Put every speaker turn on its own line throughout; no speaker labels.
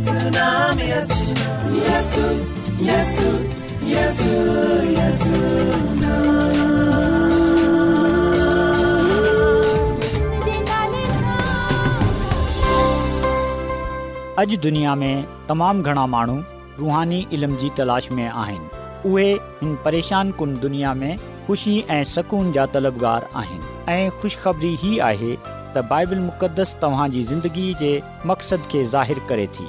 अॼु दुनिया में तमामु घणा माण्हू रुहानी इल्म जी तलाश में आहिनि उहे हिन परेशान कुन दुनिया में ख़ुशी ऐं सुकून जा तलबगार आहिनि ऐं ख़ुशबरी ही आहे त बाइबल मुक़द्दस तव्हांजी ज़िंदगी जे मक़सदु खे ज़ाहिरु करे थी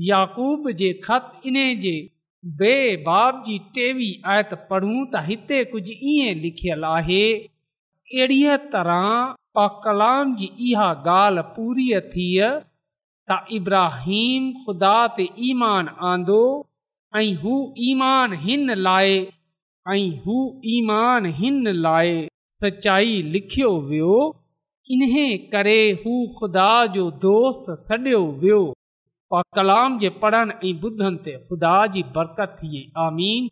Yakub जे ख़त इन जे बेबाब जी टेवी आयत पढ़ूं त हिते कुझु ईअं लिखियलु आहे अहिड़ीअ तरह पा कलाम जी इहा ॻाल्हि पूरी थी त इब्राहिम ख़ुदा ते ईमान आंदो ऐं हू ईमान हिन लाइ ऐं हू ईमान हिन लाइ सचाई लिखियो वियो इन्हे करे हू ख़ुदा जो दोस्त सडि॒यो वियो कलाम जे पढ़ण ऐं ॿुधनि ते ख़ुदा जी थिए आमीन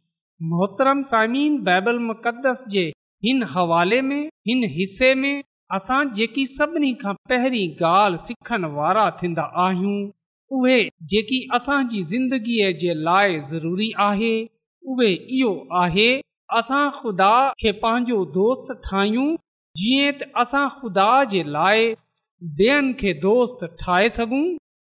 मोहतरम सामीन बाइबल मुक़दस जे हिन हवाले में हिन हिसे में असां जेकी सभिनी खां पहिरीं ॻाल्हि सिखण वारा थींदा आहियूं उहे जेकी असांजी ज़िंदगीअ जे लाइ ज़रूरी आहे उहे इहो आहे असां खुदा खे पंहिंजो दोस्त ठाहियूं जीअं त असां ख़ुदा जे लाइ ॿियनि खे दोस्त ठाहे सघूं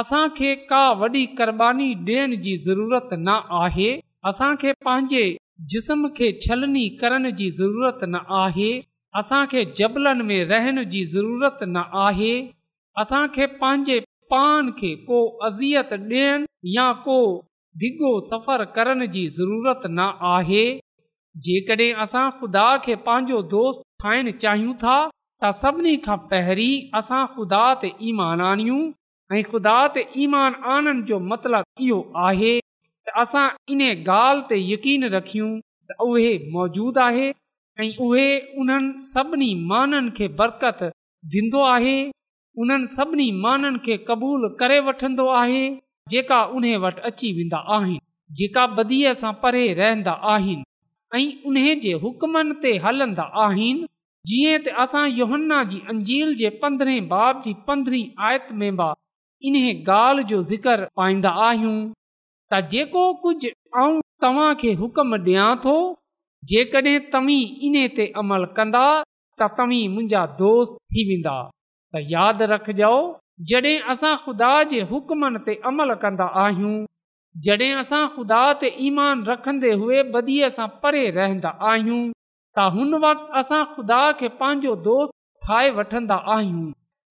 असां खे का वॾी क़रबानी ॾियण जी ज़रूरत न आहे असां खे पंहिंजे जिस्म खे छलनी करण जी ज़रूरत न आहे असां जबलनि में रहण जी न आहे असां पंहिंजे पान खे को अज़ियत ॾियनि या को भिगो सफ़र करण जी ज़रूरत न आहे जेकॾहिं असां ख़ुदा खे पंहिंजो दोस्त ठाहिण चाहियूं था त सभिनी खां पहिरीं असां ख़ुदा ते ईमान ईमानियूं ऐं ख़ुदा ते ईमान आनंद जो मतिलब इहो आहे त असां इन ॻाल्हि ते यकीन रखियूं त उहे मौजूद आहे ऐं उहे उन्हनि सभिनी खे बरकत उन्हनि सभिनी माननि खे क़बूल करे वठंदो आहे जेका उन वटि अची वेंदा आहिनि जेका बदीअ सां परे रहंदा आहिनि ऐं उन्हनि जे हुकमनि ते हलंदा आहिनि जीअं त असां योहन्ना जी अंजील जे पंद्रहें बाब जी पंद्रहीं आयत में इन्हें ॻाल्हि जो ज़िक्र पाईंदा आहियूं त जेको कुझु तव्हांखे हुकम ॾियां थो जेकॾहिं तव्हीं इन ते अमल कंदा त तव्हीं मुंहिंजा दोस्त थी वेंदा त यादि रखजो जॾहिं असां ख़ुदा जे हुक्मनि ते अमल कंदा आहियूं ख़ुदा ते ईमान रखंदे हुए सां परे रहंदा आहियूं त हुन वक़्तु असां ख़ुदा खे पंहिंजो दोस्त ठाहे वठंदा आहियूं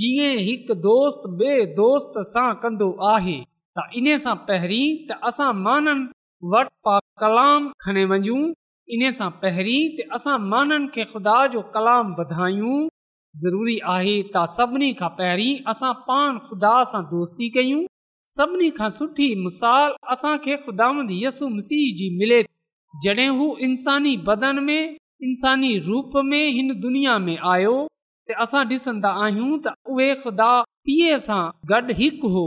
जीअं हिकु दोस्त दोस्त सां कंदो आहे त इन सां पहिरीं त असां कलाम खणे वञू इन सां पहिरीं खे ख़ुदा जो कलाम ज़रूरी आहे त सभिनी खां पहिरीं असां पाण ख़ुदा सां दोस्ती कयूं सभिनी खां सुठी मिसाल असांखे ख़ुदा यसु मसीह जी मिले जॾहिं हू इंसानी बदन में इंसानी रूप में हिन दुनिया में आयो असां डि॒संदा आहियूं त उहो ख़ुदा पीऐ सां गॾु हिकु हो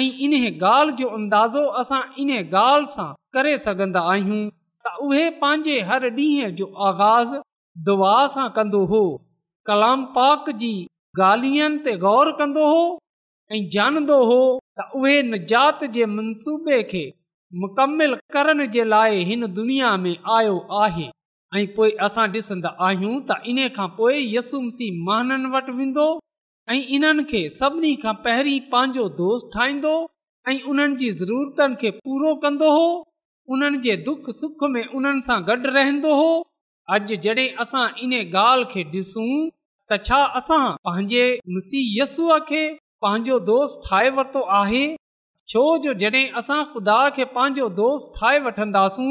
ऐं इन ॻाल्हि जो अंदाज़ो असां इन्हे ॻाल्हि सां करे सघंदा आहियूं त उहे पंहिंजे हर ॾींहं जो आगाज़ दुआ सां कंदो हो कलाम पाक जी ॻाल्हियुनि ते गौर कंदो हो ऐं हो त उहे निजात जे मनसूबे खे मुकमिल करण जे लाइ हिन दुनिया में आयो आहे ऐं पोइ असां ॾिसंदा आहियूं त इन खां पोइ यस्सू मिसी महननि वटि वेंदो ऐं इन्हनि खे सभिनी खां पहिरीं पंहिंजो दोस्त ठाहींदो ऐं उन्हनि जी ज़रूरतनि खे पूरो कंदो हो उन्हनि जे दुख सुख में उन्हनि सां गॾु रहंदो हो अॼु जॾहिं असां इन ॻाल्हि खे ॾिसूं त छा असां पंहिंजे मुसी यसूअ खे पंहिंजो दोस्त ठाहे वरितो आहे छो जो जॾहिं असां ख़ुदा खे पंहिंजो दोस्त ठाहे वठंदासूं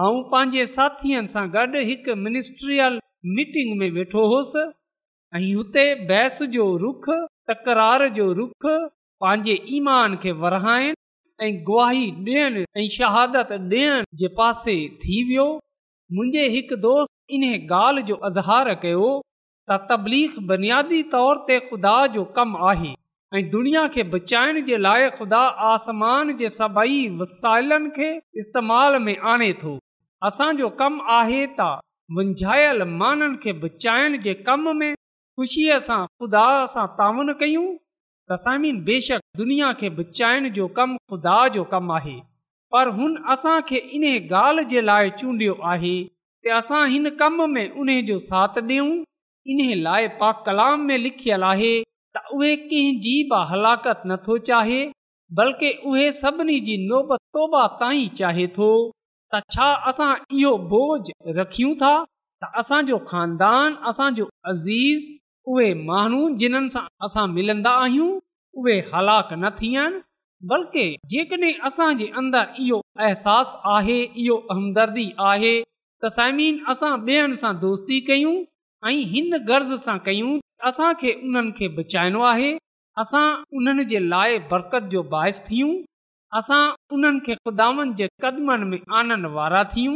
आऊं पंहिंजे साथीअ सां गॾु हिकु मिनिस्ट्रियल मीटिंग में वेठो हुअसि ऐं हुते बहस जो रुख तक़रार जो रुख पंहिंजे ईमान खे वराइनि ऐं गुवाही ॾियनि ऐं शहादत ॾियण जे पासे थी वियो मुंहिंजे हिकु दोस्त इन्हे ॻाल्हि जो अज़हार कयो त तबलीख बुनियादी तौर ते ख़ुदा जो कमु आहे ऐं दुनिया खे बचाइण जे लाइ खुदा आसमान जे सभई वसाइलनि खे इस्तेमाल में आणे थो असांजो कमु आहे त मुंझायल माननि खे बचाइण जे कम में खु़शीअ सां खुदा सां तावन कयूं त बेशक दुनिया खे बचाइण जो कमु ख़ुदा जो कमु आहे पर हुन असां खे ॻाल्हि जे लाइ चूंडियो आहे की असां हिन कम में उन जो साथ ॾेऊ इन्हे लाइ पा कलाम में लिखियल आहे त उहे कंहिंजी बि हलाकत नथो चाहे बल्कि उहे सभिनी जी नौबत तौबा ताईं चाहे थो त छा असां इहो बोझ रखियूं था त असांजो खानदान असांजो अज़ीज़ उहे माण्हू जिन्हनि सां असां मिलंदा आहियूं उहे हलाक न थिया बल्कि जेकॾहिं असां अंदरि इहो अहसासु आहे इहो हमदर्दी आहे त साइमिन असां ॿियनि सां दोस्ती कयूं ऐं हिन गर्ज़ सां कयूं असां उन्हनि खे बचाइणो आहे असां उन्हनि जे लाइ बरकत जो बाहिस थियूं असां उन्हनि खे गुदानि जे कदमनि में आनण वारा थियूं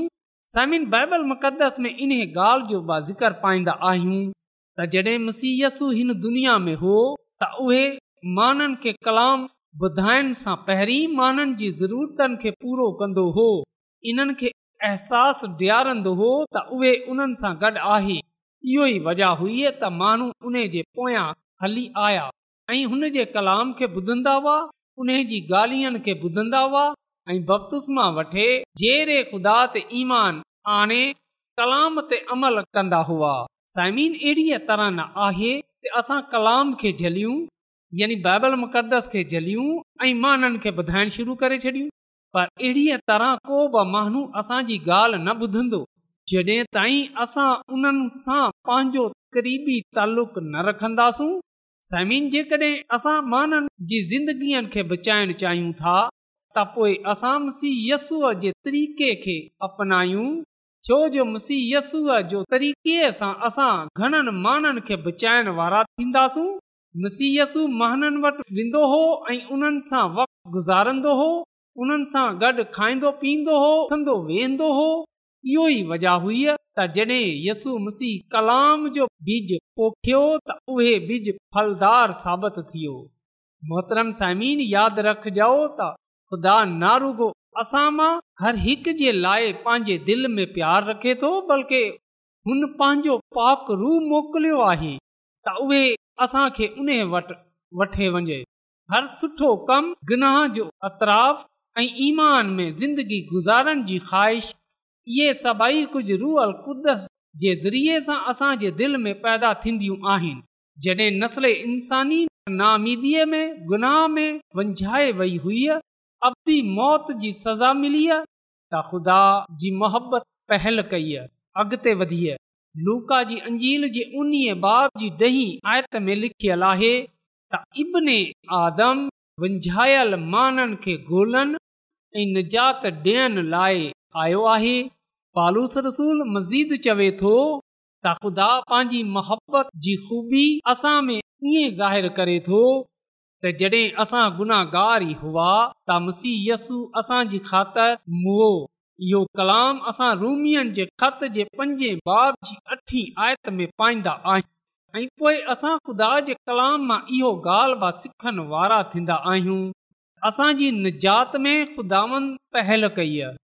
समिन बाइबल में इन्हे ॻाल्हि जो बा ज़िक्र पाईंदा आहियूं तॾहिं मसीयस हिन दुनिया में हो त उहे माननि खे कलाम ॿुधाइण सां पहिरीं माननि जी ज़रूरतनि खे पूरो कंदो हो इन्हनि खे अहसासु हो त उहे उन्हनि सां गॾु आहे इहो ई वजह हुई त माण्हू उन जे पोयां हली आया ऐं हुन जे कलाम खे ॿुधंदा हुआ ॿुधंदा हुआ ऐं अमल कंदा हुआ तरह न आहे असां कलाम खे झलियूं बाइबल मुकदस खे झलियूं ऐं मां हिननि खे ॿुधाइण शुरू करे छॾियूं पर अहिड़ीअ तरह को बि माण्हू असांजी ॻाल्हि न ॿुधंदो जॾहिं ताईं उन्हनि सां पंहिंजो क़रीबी तालुक न रखंदासूं असां माननि जी ज़िंदगीअ खे बचाइण चाहियूं था त पोइ असां मुसीयसूअ जे तरीक़े खे अपनायूं छो जो मुसीयसूअ जो तरीक़े सां असां घणनि माननि खे बचाइण वारा थींदासूं मुसीयसु महाननि वटि वेंदो हो ऐं उन्हनि सां वक़्तु गुज़ारंदो हो उन्हनि सां गॾु खाईंदो पीअंदो हो उथंदो वेहंदो हो इहो ई वजह हुई तॾहिं यसू मुसी कलाम जो बिज पोखियो त उहे बिज फलदार साबित थियो मोहतरम सामीन यादि रखजो तारूगो असां मां हर हिकु जे लाइ पंहिंजे दिलि में प्यार रखे थो बल्कि हुन पंहिंजो पाप रू मोकिलियो आहे त उहे असां उन वटि वठे वञे हर सुठो कम गनाह जो अतराफ़ ऐं ईमान में ज़िंदगी गुज़ारण जी ख़्वाहिश इहे सभई कुझु रूअल कुदस जे ज़रिए सां असांजे दिलि में पैदा थींदियूं आहिनि जड॒हिं नसल इंसानी नामीदीअ में गुनाह में वंझाए वई हुई मौत जी सज़ा मिली त ख़ुदा जी मोहबत पहल कई आहे अॻिते वधी लूका जी अंजील जे उन्हीअ बाब जी डही आयत में लिखियलु आहे त इब्ने आदम वंझायल माननि खे गोलनि ऐं निजात ॾियण लाइ आयो आहे पालूस रसूल मज़ीद चवे थो त ख़ुदा पंहिंजी मोहबत जी ख़ूबी करे थो तॾहिं असां गुनाहार ई हुआसि कलाम रूम जे पंजे अठी आयत में पाईंदा आहियूं कलाम मां इहो थींदा आहियूं असांजी निजात में ख़ुदान पहल कई आहे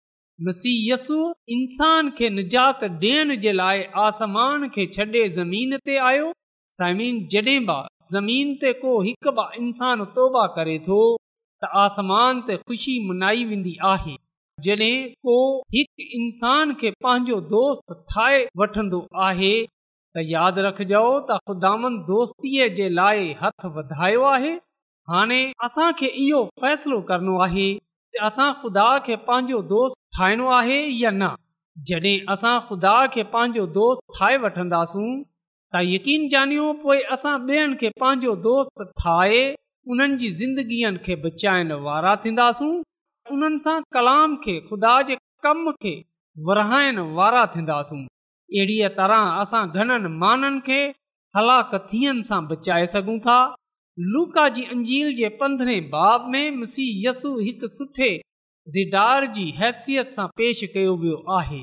नसीयसु इंसान खे निजात ॾियण जे लाइ आसमान खे छॾे ज़मीन ते आयो समीन ज़मीन ते को हिकु ॿ इंसानु तौबा करे थो त आसमान ते ख़ुशी मनाई वेंदी आहे जॾहिं को हिकु इंसान खे पंहिंजो दोस्त ठाहे वठंदो आहे त यादि रखजो त ख़ुदान दोस्तीअ जे लाइ हथ वधायो आहे हाणे असांखे इहो फ़ैसिलो करणो आहे असां ख़ुदा खे पंहिंजो दोस्त ठाहिणो आहे या न जॾहिं असां ख़ुदा खे पंहिंजो दोस्त ठाहे वठंदासूं त यकीन ॼानियो पोइ असां ॿियनि खे पंहिंजो दोस्त ठाहे उन्हनि जी ज़िंदगीअ खे बचाइण वारा थींदासूं उन्हनि सां कलाम खे ख़ुदा जे कम खे विराइण वारा थींदासूं अहिड़ीअ तरह असां घणनि माननि खे हलाक थियनि सां बचाए सघूं था लूका जी अंजील जे पंद्रहें बाब में मसी हिकु सुठे दीदार जी हैसियत सां पेश कयो वियो आहे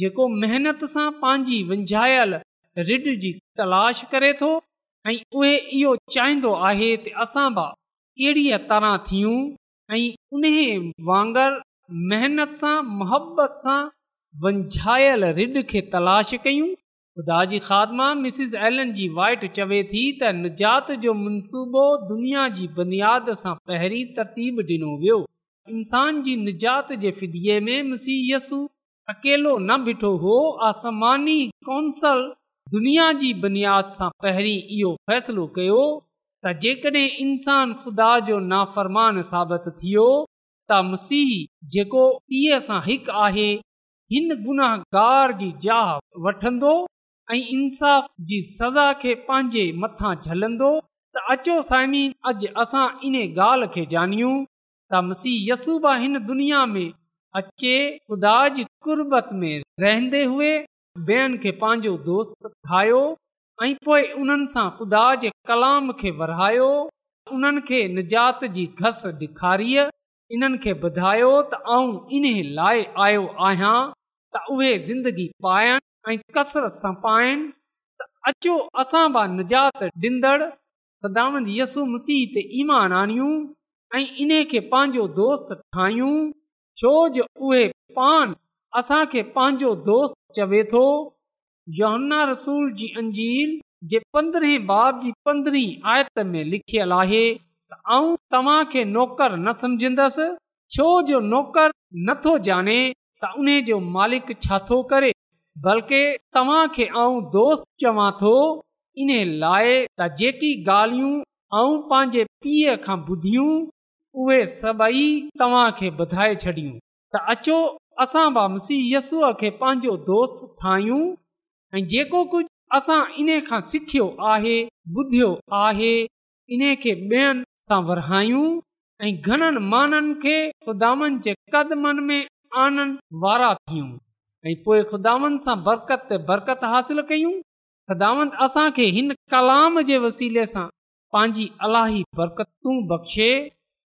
जेको महिनत सां पंहिंजी वंझायल रिड जी तलाश करे थो ऐं उहे इहो चाहींदो आहे त असां बि अहिड़ीअ तरह थियूं ऐं उन वांगरु महिनत सां मुहबत सां वंझायल रिड खे तलाश कयूं ख़ुदा जी खादमा मिसिस एलन जी वाइट चवे थी त निजात जो मनसूबो दुनिया जी बुनियाद सां पहिरीं तरतीब ॾिनो वियो इंसान जी निजात जे फिदीअ में मसीयसु न ॿिठो हो आसमानी कौंसल दुनिया जी बुनियाद सां पहिरीं इहो फ़ैसिलो कयो त जेकॾहिं इंसान ख़ुदा जो नाफ़रमान साबित थियो त मसीह जेको पीउ सां हिकु आहे हिन गुनाहगार जी इंसाफ़ जी सज़ा खे पंहिंजे मथां झलंदो त अचो साइमी अॼु असां इन ॻाल्हि खे जानियूं मसीह यसूबा यसू हिन दुनिया में अचे ख़ुदा में रहंदे हुई ॿियनि खे पंहिंजो दोस्त ठाहियो ऐं पोए उन्हनि सां पुदा जे कलाम खे वरायो उन्हनि खे निजात जी घस ॾेखारीअ इन्हनि खे ॿुधायो त आऊं इन लाइ आयो आहियां त उहे ज़िंदगी पाइनि ऐं कसरत सां पाइन अचो असां बि निजात सदामंद यसु मसीह ते ईमान आणियूं इन खे पंहिंजो दोस्त ठाहियूं छो जो दोस्त चवे थो न समझंदसि छो जो नौकर न ॼाणे त उन जो मालिक छा थो करे बल्कि तव्हां खे दोस्त चवां थो इन लाइ जेकी पंहिंजे पीउ खां ॿुधियूं उहे सभई तव्हां ॿुधाए छॾियूं त अचो असां यस खे पंहिंजो दोस्त ठाहियूं ऐं जेको कुझु असां इन खां सिखियो आहे ॿुधियो आहे इन खे ॿियनि सां विरहायूं ऐं घणनि माननि खे ख़ुदानि जे कदमनि में आनंद वारा थियूं ऐं पोइ ख़ुदानि सां बरकत बरकत हासिल कयूं ख़ुदानि असांखे हिन कलाम जे वसीले सां पंहिंजी अलाही बरकतूं बख़्शे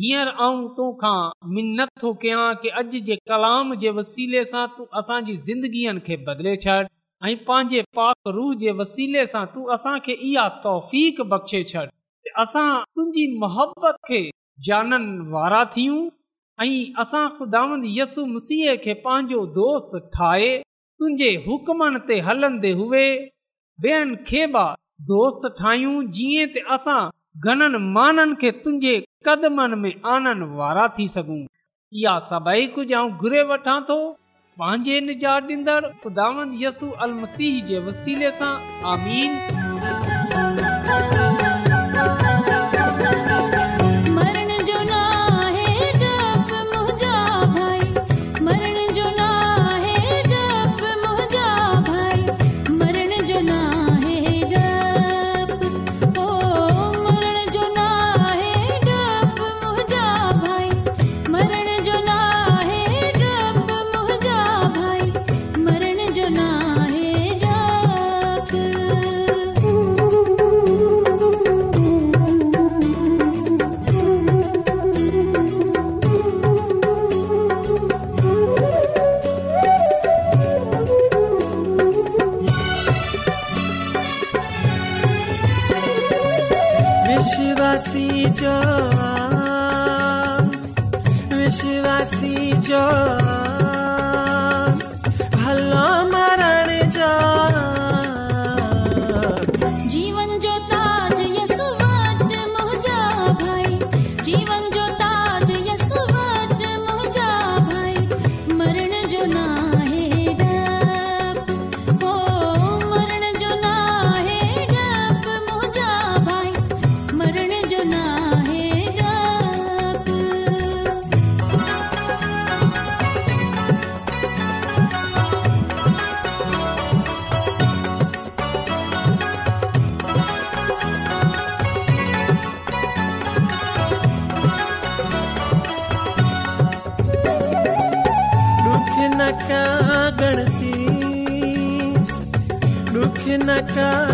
हींअर आऊं तोखां मिनत थो कयां की अॼु जे कलाम जे वसीले सां तू असांजी ज़िंदगीअ खे बदिले छॾ ऐं पंहिंजे पाक रूह जे वसीले सां तूं असांखे इहा तौफ़ बख़्शे छॾ असां तुंहिंजी मोहबत खे जाननि वारा थियूं ऐं असां ख़ुदा यसु मसीह खे पंहिंजो दोस्त ठाहे तुंहिंजे हुकमनि ते हलंदे हुए ॿियनि खे बि दोस्त ठाहियूं जीअं त असां घणनि माननि खे तुंहिंजे कदमनि में आनंदा थी सघूं इहा सभुर थो पंहिंजे निजातू अल सां
In car.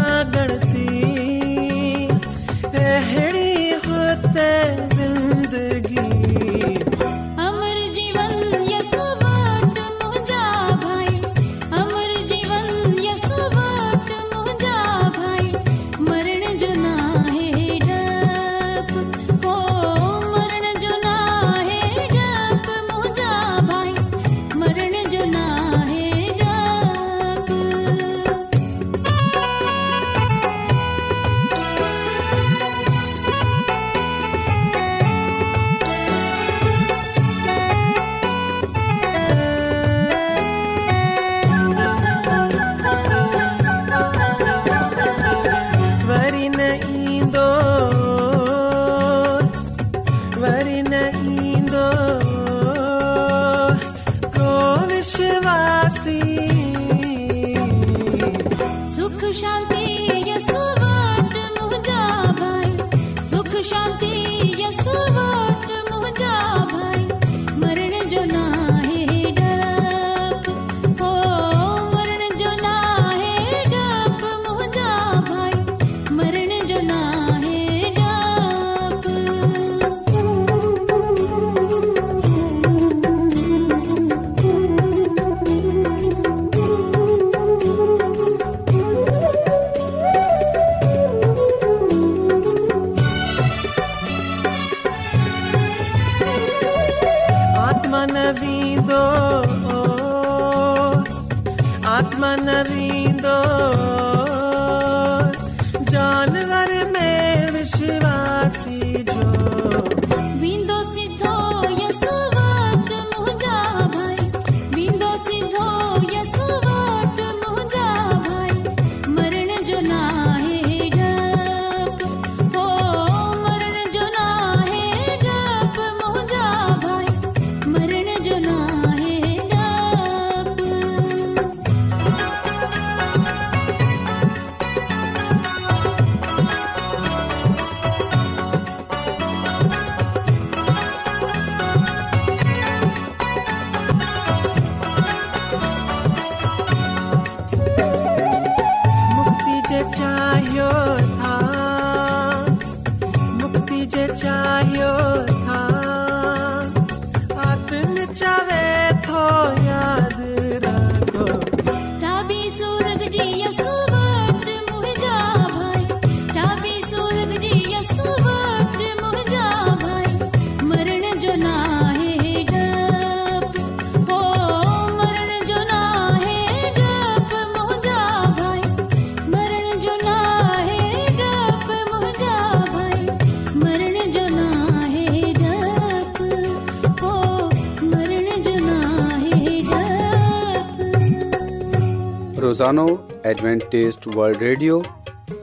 ज़ोनो एडवेंटेस्ट वल्ड ریڈیو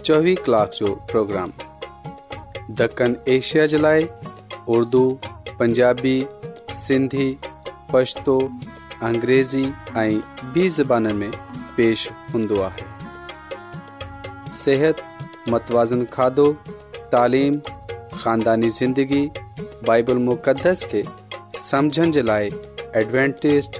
चोवीह کلاک جو پروگرام دکن ایشیا جلائے اردو پنجابی سندھی پشتو पछतो अंग्रेज़ी ऐं ॿी ज़बान में पेश हूंदो आहे सिहत मतवाज़न खाधो तालीम खानदानी ज़िंदगी बाइबल मुक़दस खे समुझण जे लाइ एडवेंटेस्ट